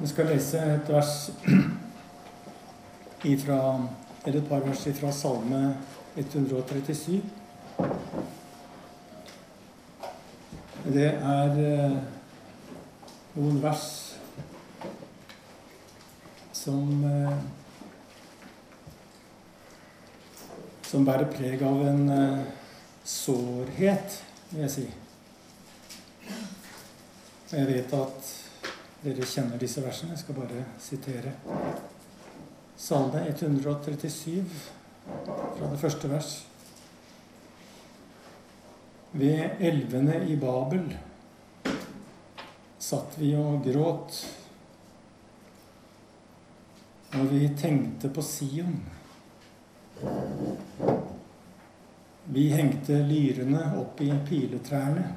Vi skal lese et vers ifra, eller et par vers fra Salme 137. Det er eh, noen vers som eh, Som bærer preg av en eh, sårhet, vil jeg si. Og jeg vet at dere kjenner disse versene. Jeg skal bare sitere. Salme 137 fra det første vers. Ved elvene i Babel satt vi og gråt når vi tenkte på Sion. Vi hengte lyrene opp i piletrærne.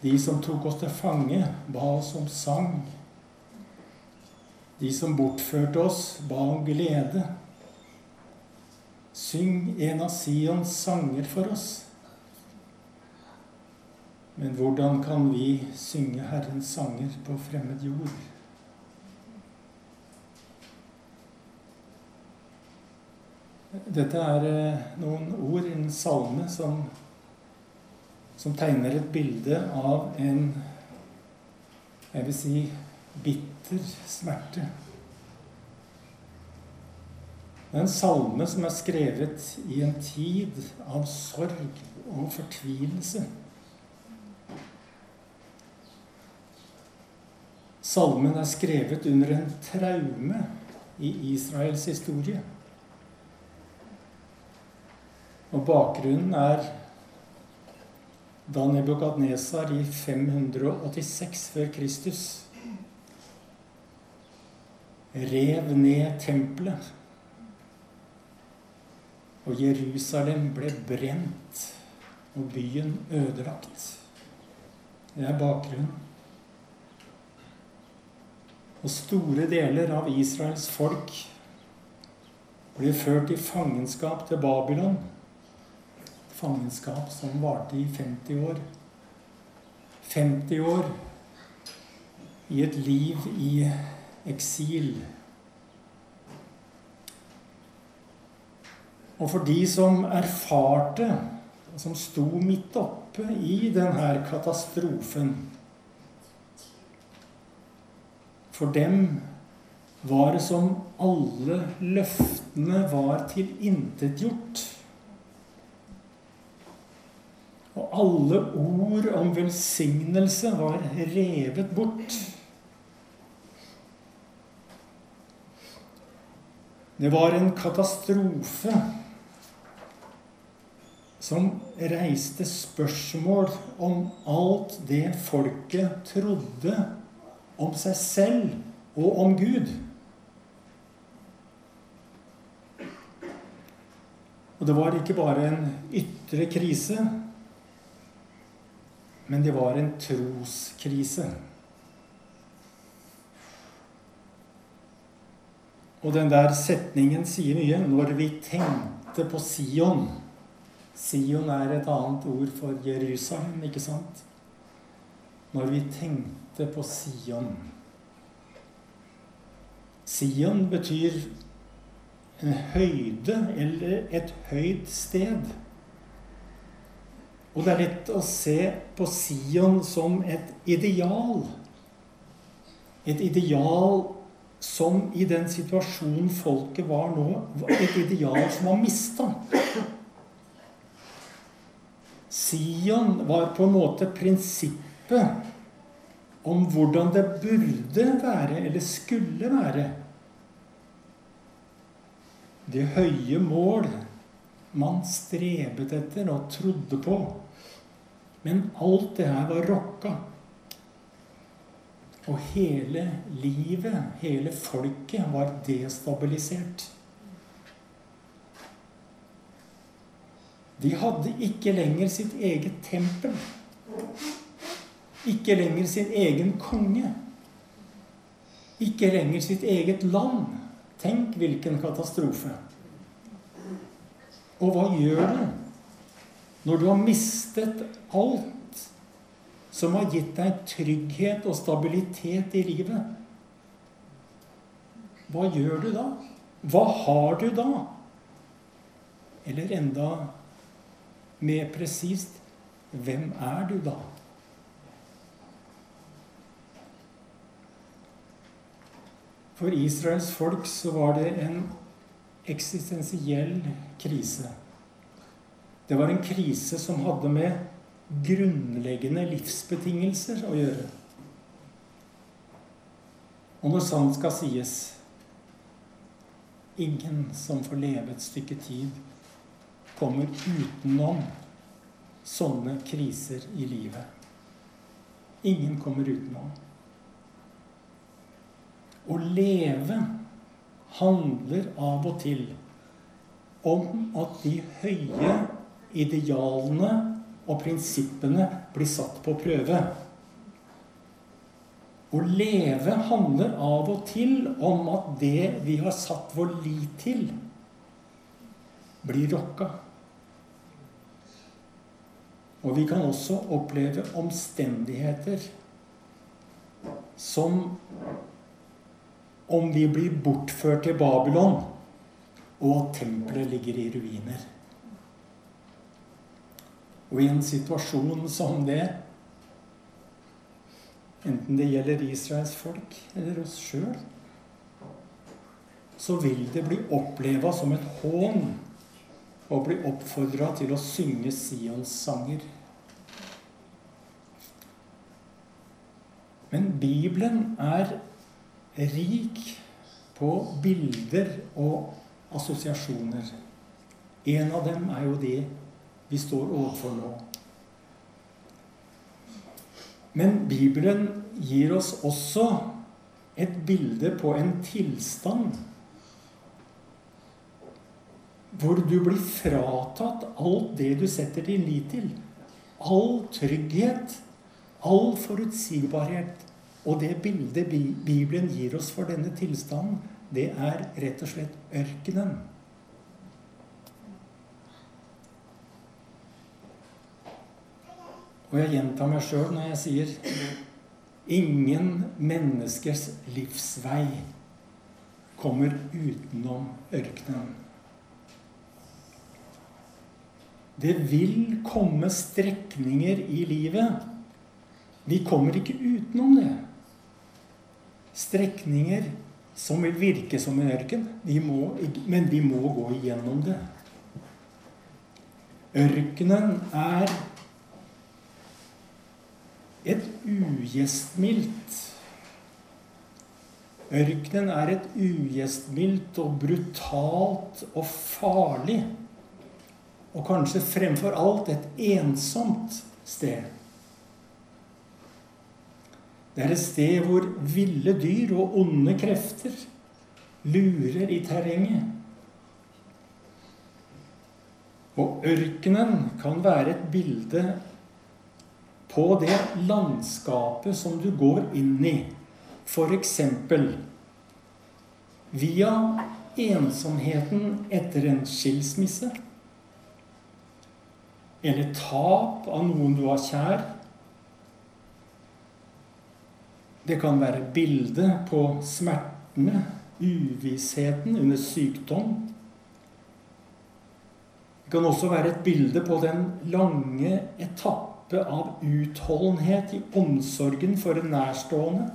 De som tok oss til fange, ba oss om sang. De som bortførte oss, ba om glede. Syng en av Sions sanger for oss. Men hvordan kan vi synge Herrens sanger på fremmed jord? Dette er eh, noen ord i en salme som, som tegner et bilde av en jeg vil si bitter smerte. Det er en salme som er skrevet i en tid av sorg og fortvilelse. Salmen er skrevet under en traume i Israels historie. Og bakgrunnen er da Nebukadnesar i 586 før Kristus rev ned tempelet. Og Jerusalem ble brent og byen ødelagt. Det er bakgrunnen. Og store deler av Israels folk ble ført i fangenskap til Babylon fangenskap som varte i 50 år. 50 år i et liv i eksil. Og for de som erfarte, som sto midt oppe i denne katastrofen For dem var det som alle løftene var tilintetgjort. Og alle ord om velsignelse var revet bort. Det var en katastrofe som reiste spørsmål om alt det folket trodde om seg selv og om Gud. Og det var ikke bare en ytre krise, men det var en troskrise. Og den der setningen sier mye. Når vi tenkte på Sion Sion er et annet ord for Jerusalem, ikke sant? Når vi tenkte på Sion Sion betyr en høyde eller et høyt sted. Og det er lett å se på Sion som et ideal. Et ideal som i den situasjonen folket var nå, et ideal som var mista. Sion var på en måte prinsippet om hvordan det burde være, eller skulle være. Det høye mål man strebet etter og trodde på. Men alt det her var rokka. Og hele livet, hele folket, var destabilisert. De hadde ikke lenger sitt eget tempel. Ikke lenger sin egen konge. Ikke lenger sitt eget land. Tenk hvilken katastrofe. Og hva gjør du når du har mistet alt som har gitt deg trygghet og stabilitet i livet, hva gjør du da? Hva har du da? Eller enda mer presist hvem er du da? For Israels folk så var det en eksistensiell krise. Det var en krise som hadde med grunnleggende livsbetingelser å gjøre. Og når sant skal sies ingen som får leve et stykke tid, kommer utenom sånne kriser i livet. Ingen kommer utenom. Å leve handler av og til om at de høye idealene og prinsippene blir satt på prøve. Å leve handler av og til om at det vi har satt vår lit til, blir rokka. Og vi kan også oppleve omstendigheter som om vi blir bortført til Babylon, og at tempelet ligger i ruiner. Og i en situasjon som det, enten det gjelder Israels folk eller oss sjøl, så vil det bli oppleva som et hån å bli oppfordra til å synge Sions sanger. Men Bibelen er rik på bilder og assosiasjoner. En av dem er jo det vi står overfor nå. Men Bibelen gir oss også et bilde på en tilstand hvor du blir fratatt alt det du setter din lit til. All trygghet, all forutsigbarhet, og det bildet Bibelen gir oss for denne tilstanden, det er rett og slett ørkenen. Og jeg gjentar meg sjøl når jeg sier ingen menneskers livsvei kommer utenom ørkenen. Det vil komme strekninger i livet. Vi kommer ikke utenom det strekninger som vil virke som en ørken, vi må, men vi må gå igjennom det. Ørkenen er et ugjestmildt Ørkenen er et ugjestmildt og brutalt og farlig, og kanskje fremfor alt et ensomt sted. Det er et sted hvor ville dyr og onde krefter lurer i terrenget. Og ørkenen kan være et bilde på det landskapet som du går inn i. F.eks. via ensomheten etter en skilsmisse. Eller tap av noen du har kjær. Det kan være bilde på smertene, uvissheten under sykdom. Det kan også være et bilde på den lange etappe av utholdenhet i omsorgen for en nærstående.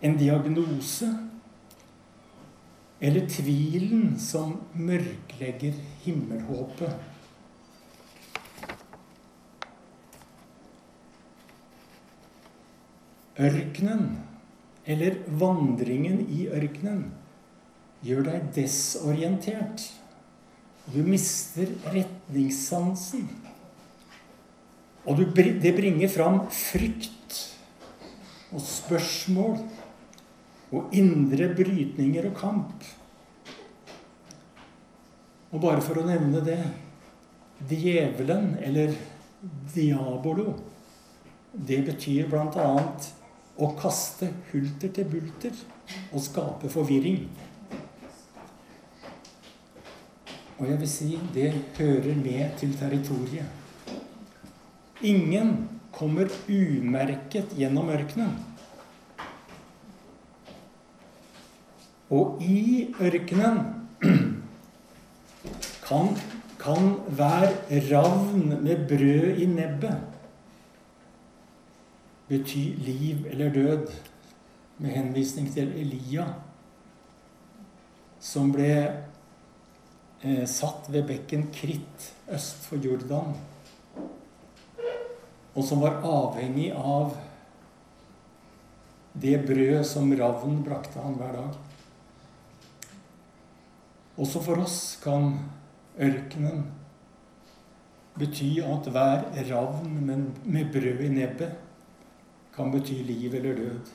En diagnose. Eller tvilen som mørklegger himmelhåpet. Ørkenen, eller vandringen i ørkenen, gjør deg desorientert. Du mister retningssansen. Og det bringer fram frykt og spørsmål og indre brytninger og kamp. Og bare for å nevne det Djevelen, eller diabolo, det betyr annet å kaste hulter til bulter og skape forvirring. Og jeg vil si det hører med til territoriet. Ingen kommer umerket gjennom ørkenen. Og i ørkenen kan, kan hver ravn med brød i nebbet bety liv eller død, med henvisning til Elia, som ble eh, satt ved bekken Kritt øst for Jordan, og som var avhengig av det brød som ravnen brakte han hver dag. Også for oss kan ørkenen bety at hver ravn med brød i nebbet kan bety liv eller død.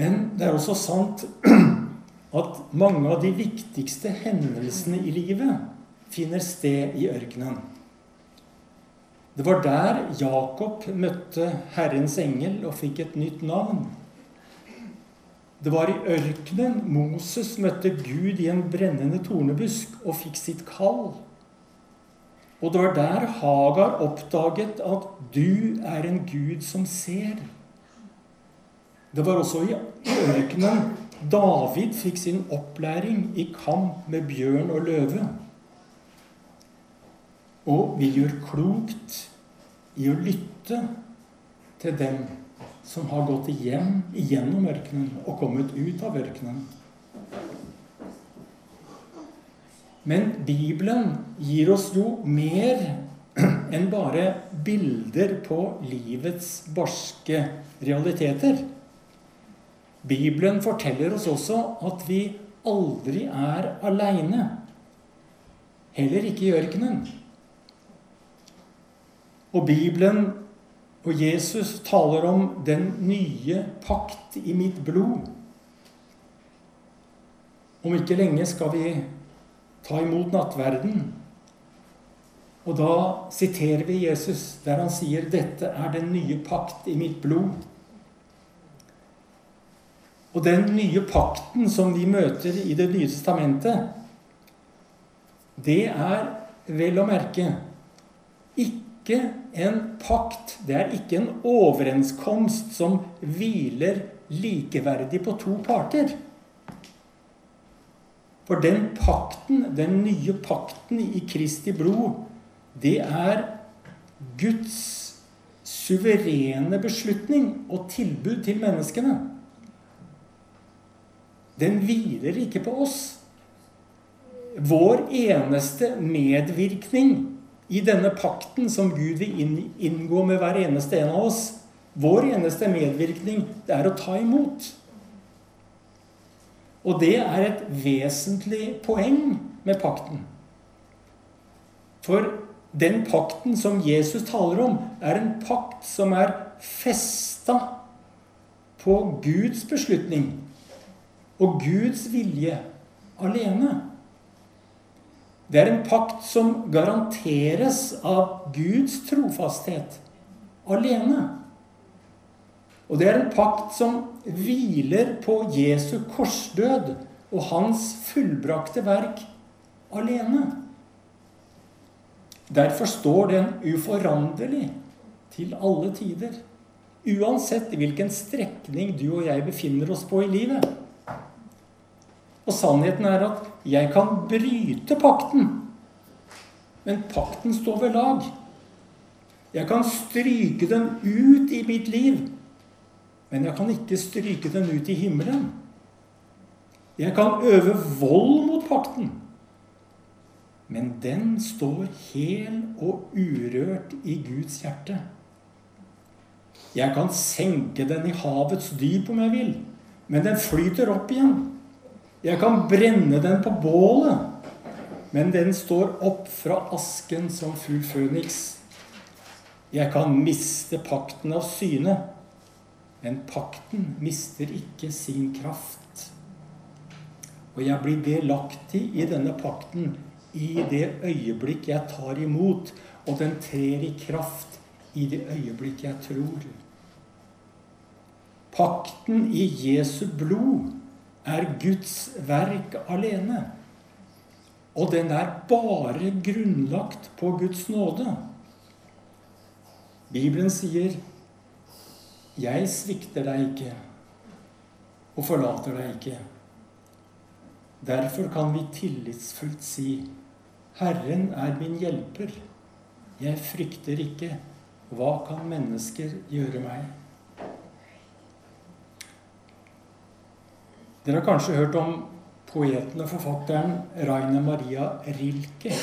Men det er også sant at mange av de viktigste hendelsene i livet finner sted i ørkenen. Det var der Jakob møtte Herrens engel og fikk et nytt navn. Det var i ørkenen Moses møtte Gud i en brennende tornebusk og fikk sitt kall. Og det var der Hagar oppdaget at du er en Gud som ser. Det var også i ørkenen David fikk sin opplæring i kamp med bjørn og løve. Og vi gjør klokt i å lytte til dem som har gått hjem igjennom ørkenen og kommet ut av ørkenen. Men Bibelen gir oss jo mer enn bare bilder på livets barske realiteter. Bibelen forteller oss også at vi aldri er aleine. Heller ikke i ørkenen. Og Bibelen og Jesus taler om den nye pakt i mitt blod. Om ikke lenge skal vi ta imot nattverden. Og da siterer vi Jesus der han sier 'Dette er den nye pakt i mitt blod'. Og den nye pakten som vi møter i Det nye testamentet, det er vel å merke ikke ikke en pakt. Det er ikke en overenskomst som hviler likeverdig på to parter. For den pakten, den nye pakten i Kristi blod, det er Guds suverene beslutning og tilbud til menneskene. Den hviler ikke på oss. Vår eneste medvirkning i denne pakten som Gud vil inngå med hver eneste en av oss, vår eneste medvirkning, det er å ta imot. Og det er et vesentlig poeng med pakten. For den pakten som Jesus taler om, er en pakt som er festa på Guds beslutning og Guds vilje alene. Det er en pakt som garanteres av Guds trofasthet alene. Og det er en pakt som hviler på Jesu korsdød og hans fullbrakte verk alene. Derfor står den uforanderlig til alle tider. Uansett hvilken strekning du og jeg befinner oss på i livet. Og sannheten er at jeg kan bryte pakten, men pakten står ved lag. Jeg kan stryke den ut i mitt liv, men jeg kan ikke stryke den ut i himmelen. Jeg kan øve vold mot pakten, men den står hel og urørt i Guds hjerte. Jeg kan senke den i havets dyp om jeg vil, men den flyter opp igjen. Jeg kan brenne den på bålet, men den står opp fra asken som fugl føniks. Jeg kan miste pakten av syne, men pakten mister ikke sin kraft. Og jeg blir delaktig i denne pakten i det øyeblikk jeg tar imot, og den trer i kraft i det øyeblikk jeg tror. Pakten i Jesu blod er Guds verk alene. Og den er bare grunnlagt på Guds nåde. Bibelen sier 'Jeg svikter deg ikke og forlater deg ikke'. Derfor kan vi tillitsfullt si 'Herren er min hjelper'. Jeg frykter ikke. Hva kan mennesker gjøre meg? Dere har kanskje hørt om poeten og forfatteren Rainer Maria Rilke,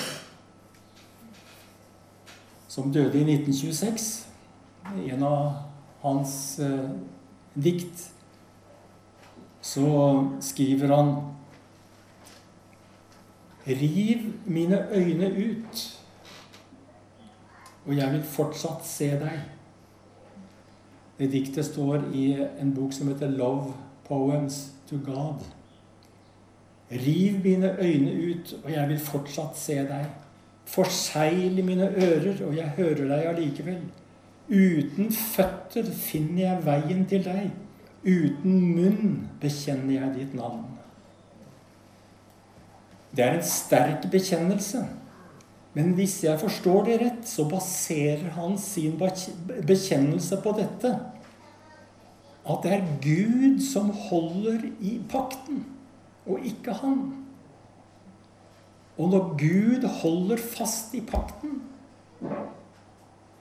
som døde i 1926. En av hans eh, dikt så skriver han Riv mine øyne ut og jeg vil fortsatt se deg. Det diktet står i en bok som heter 'Love Poems to God'. Riv mine øyne ut, og jeg vil fortsatt se deg. Forsegl mine ører, og jeg hører deg allikevel. Uten føtter finner jeg veien til deg. Uten munn bekjenner jeg ditt navn. Det er en sterk bekjennelse. Men hvis jeg forstår det rett, så baserer han sin bekjennelse på dette. At det er Gud som holder i pakten, og ikke han. Og når Gud holder fast i pakten,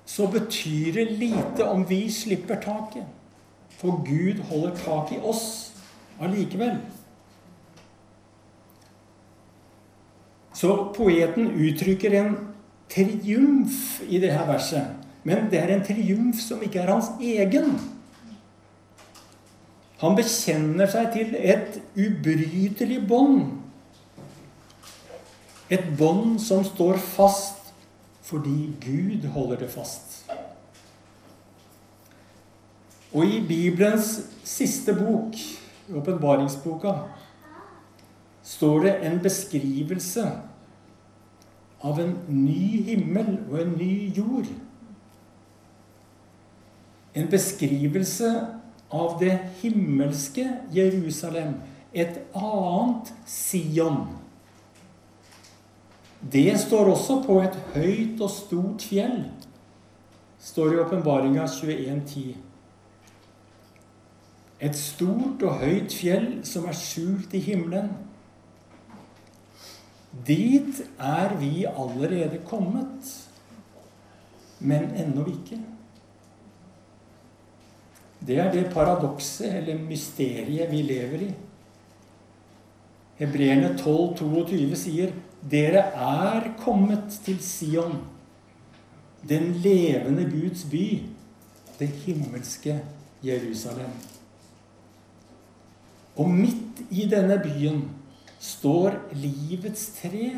så betyr det lite om vi slipper taket. For Gud holder tak i oss allikevel. Så poeten uttrykker en triumf i det her verset. Men det er en triumf som ikke er hans egen. Han bekjenner seg til et ubrytelig bånd. Et bånd som står fast fordi Gud holder det fast. Og i Bibelens siste bok, åpenbaringsboka, står det en beskrivelse av en ny himmel og en ny jord. En beskrivelse av det himmelske Jerusalem. Et annet Sion. Det står også på et høyt og stort fjell, står i åpenbaringa 21.10. Et stort og høyt fjell som er skjult i himmelen Dit er vi allerede kommet, men ennå ikke. Det er det paradokset eller mysteriet vi lever i. Hebreerne 12, 22 sier dere er kommet til Sion, den levende Guds by, det himmelske Jerusalem. Og midt i denne byen står livets tre,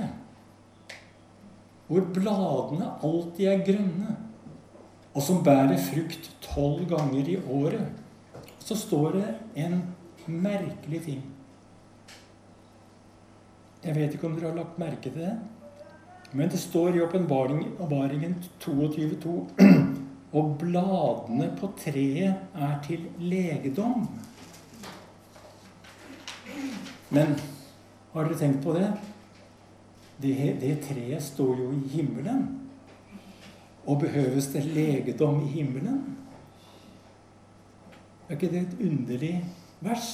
hvor bladene alltid er grønne, og som bærer frukt tolv ganger i året. Så står det en merkelig ting. Jeg vet ikke om dere har lagt merke til det, men det står i åpenbaringen 22.2 og bladene på treet er til legedom. Men har dere tenkt på det? det? Det treet står jo i himmelen. Og behøves det legedom i himmelen? Er ikke det et underlig vers?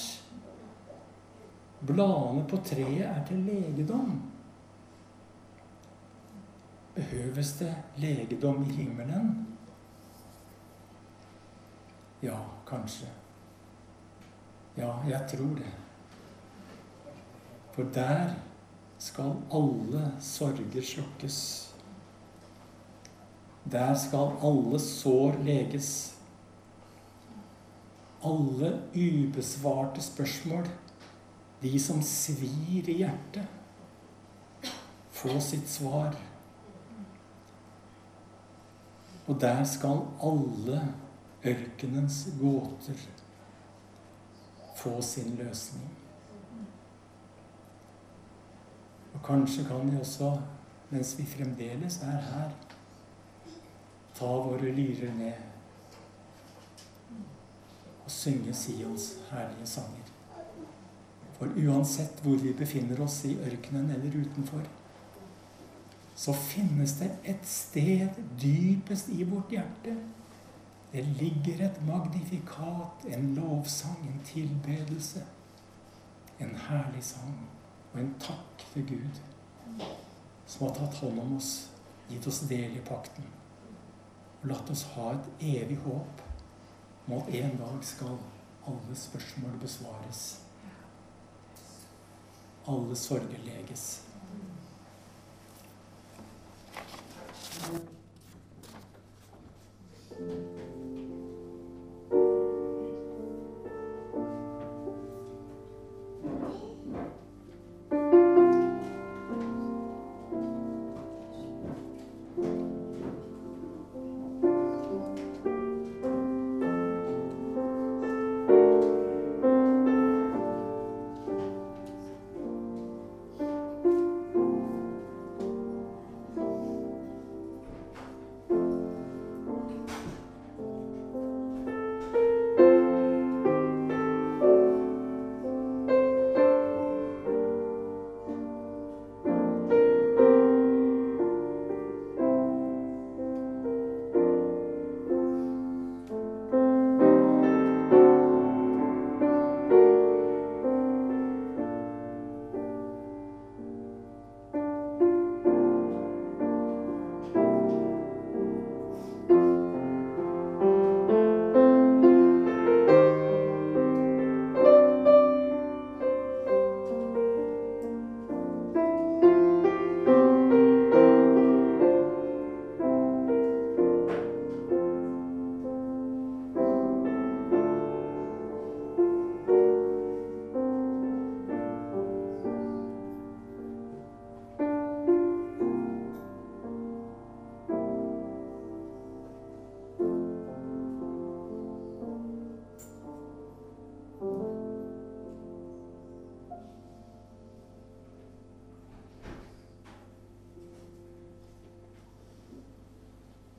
Bladene på treet er til legedom. Behøves det legedom i himmelen? Ja, kanskje. Ja, jeg tror det. For der skal alle sorger slukkes. Der skal alle sår leges. Alle ubesvarte spørsmål, de som svir i hjertet, få sitt svar. Og der skal alle ørkenens gåter få sin løsning. Og kanskje kan vi også, mens vi fremdeles er her, ta våre lyrer ned og synge Sions herlige sanger. For uansett hvor vi befinner oss, i ørkenen eller utenfor, så finnes det et sted dypest i vårt hjerte Det ligger et magnifikat, en lovsang, en tilbedelse. En herlig sang og en takk til Gud som har tatt hånd om oss, gitt oss del i pakten. Og latt oss ha et evig håp om at en dag skal alle spørsmål besvares. Alle sorger leges. thank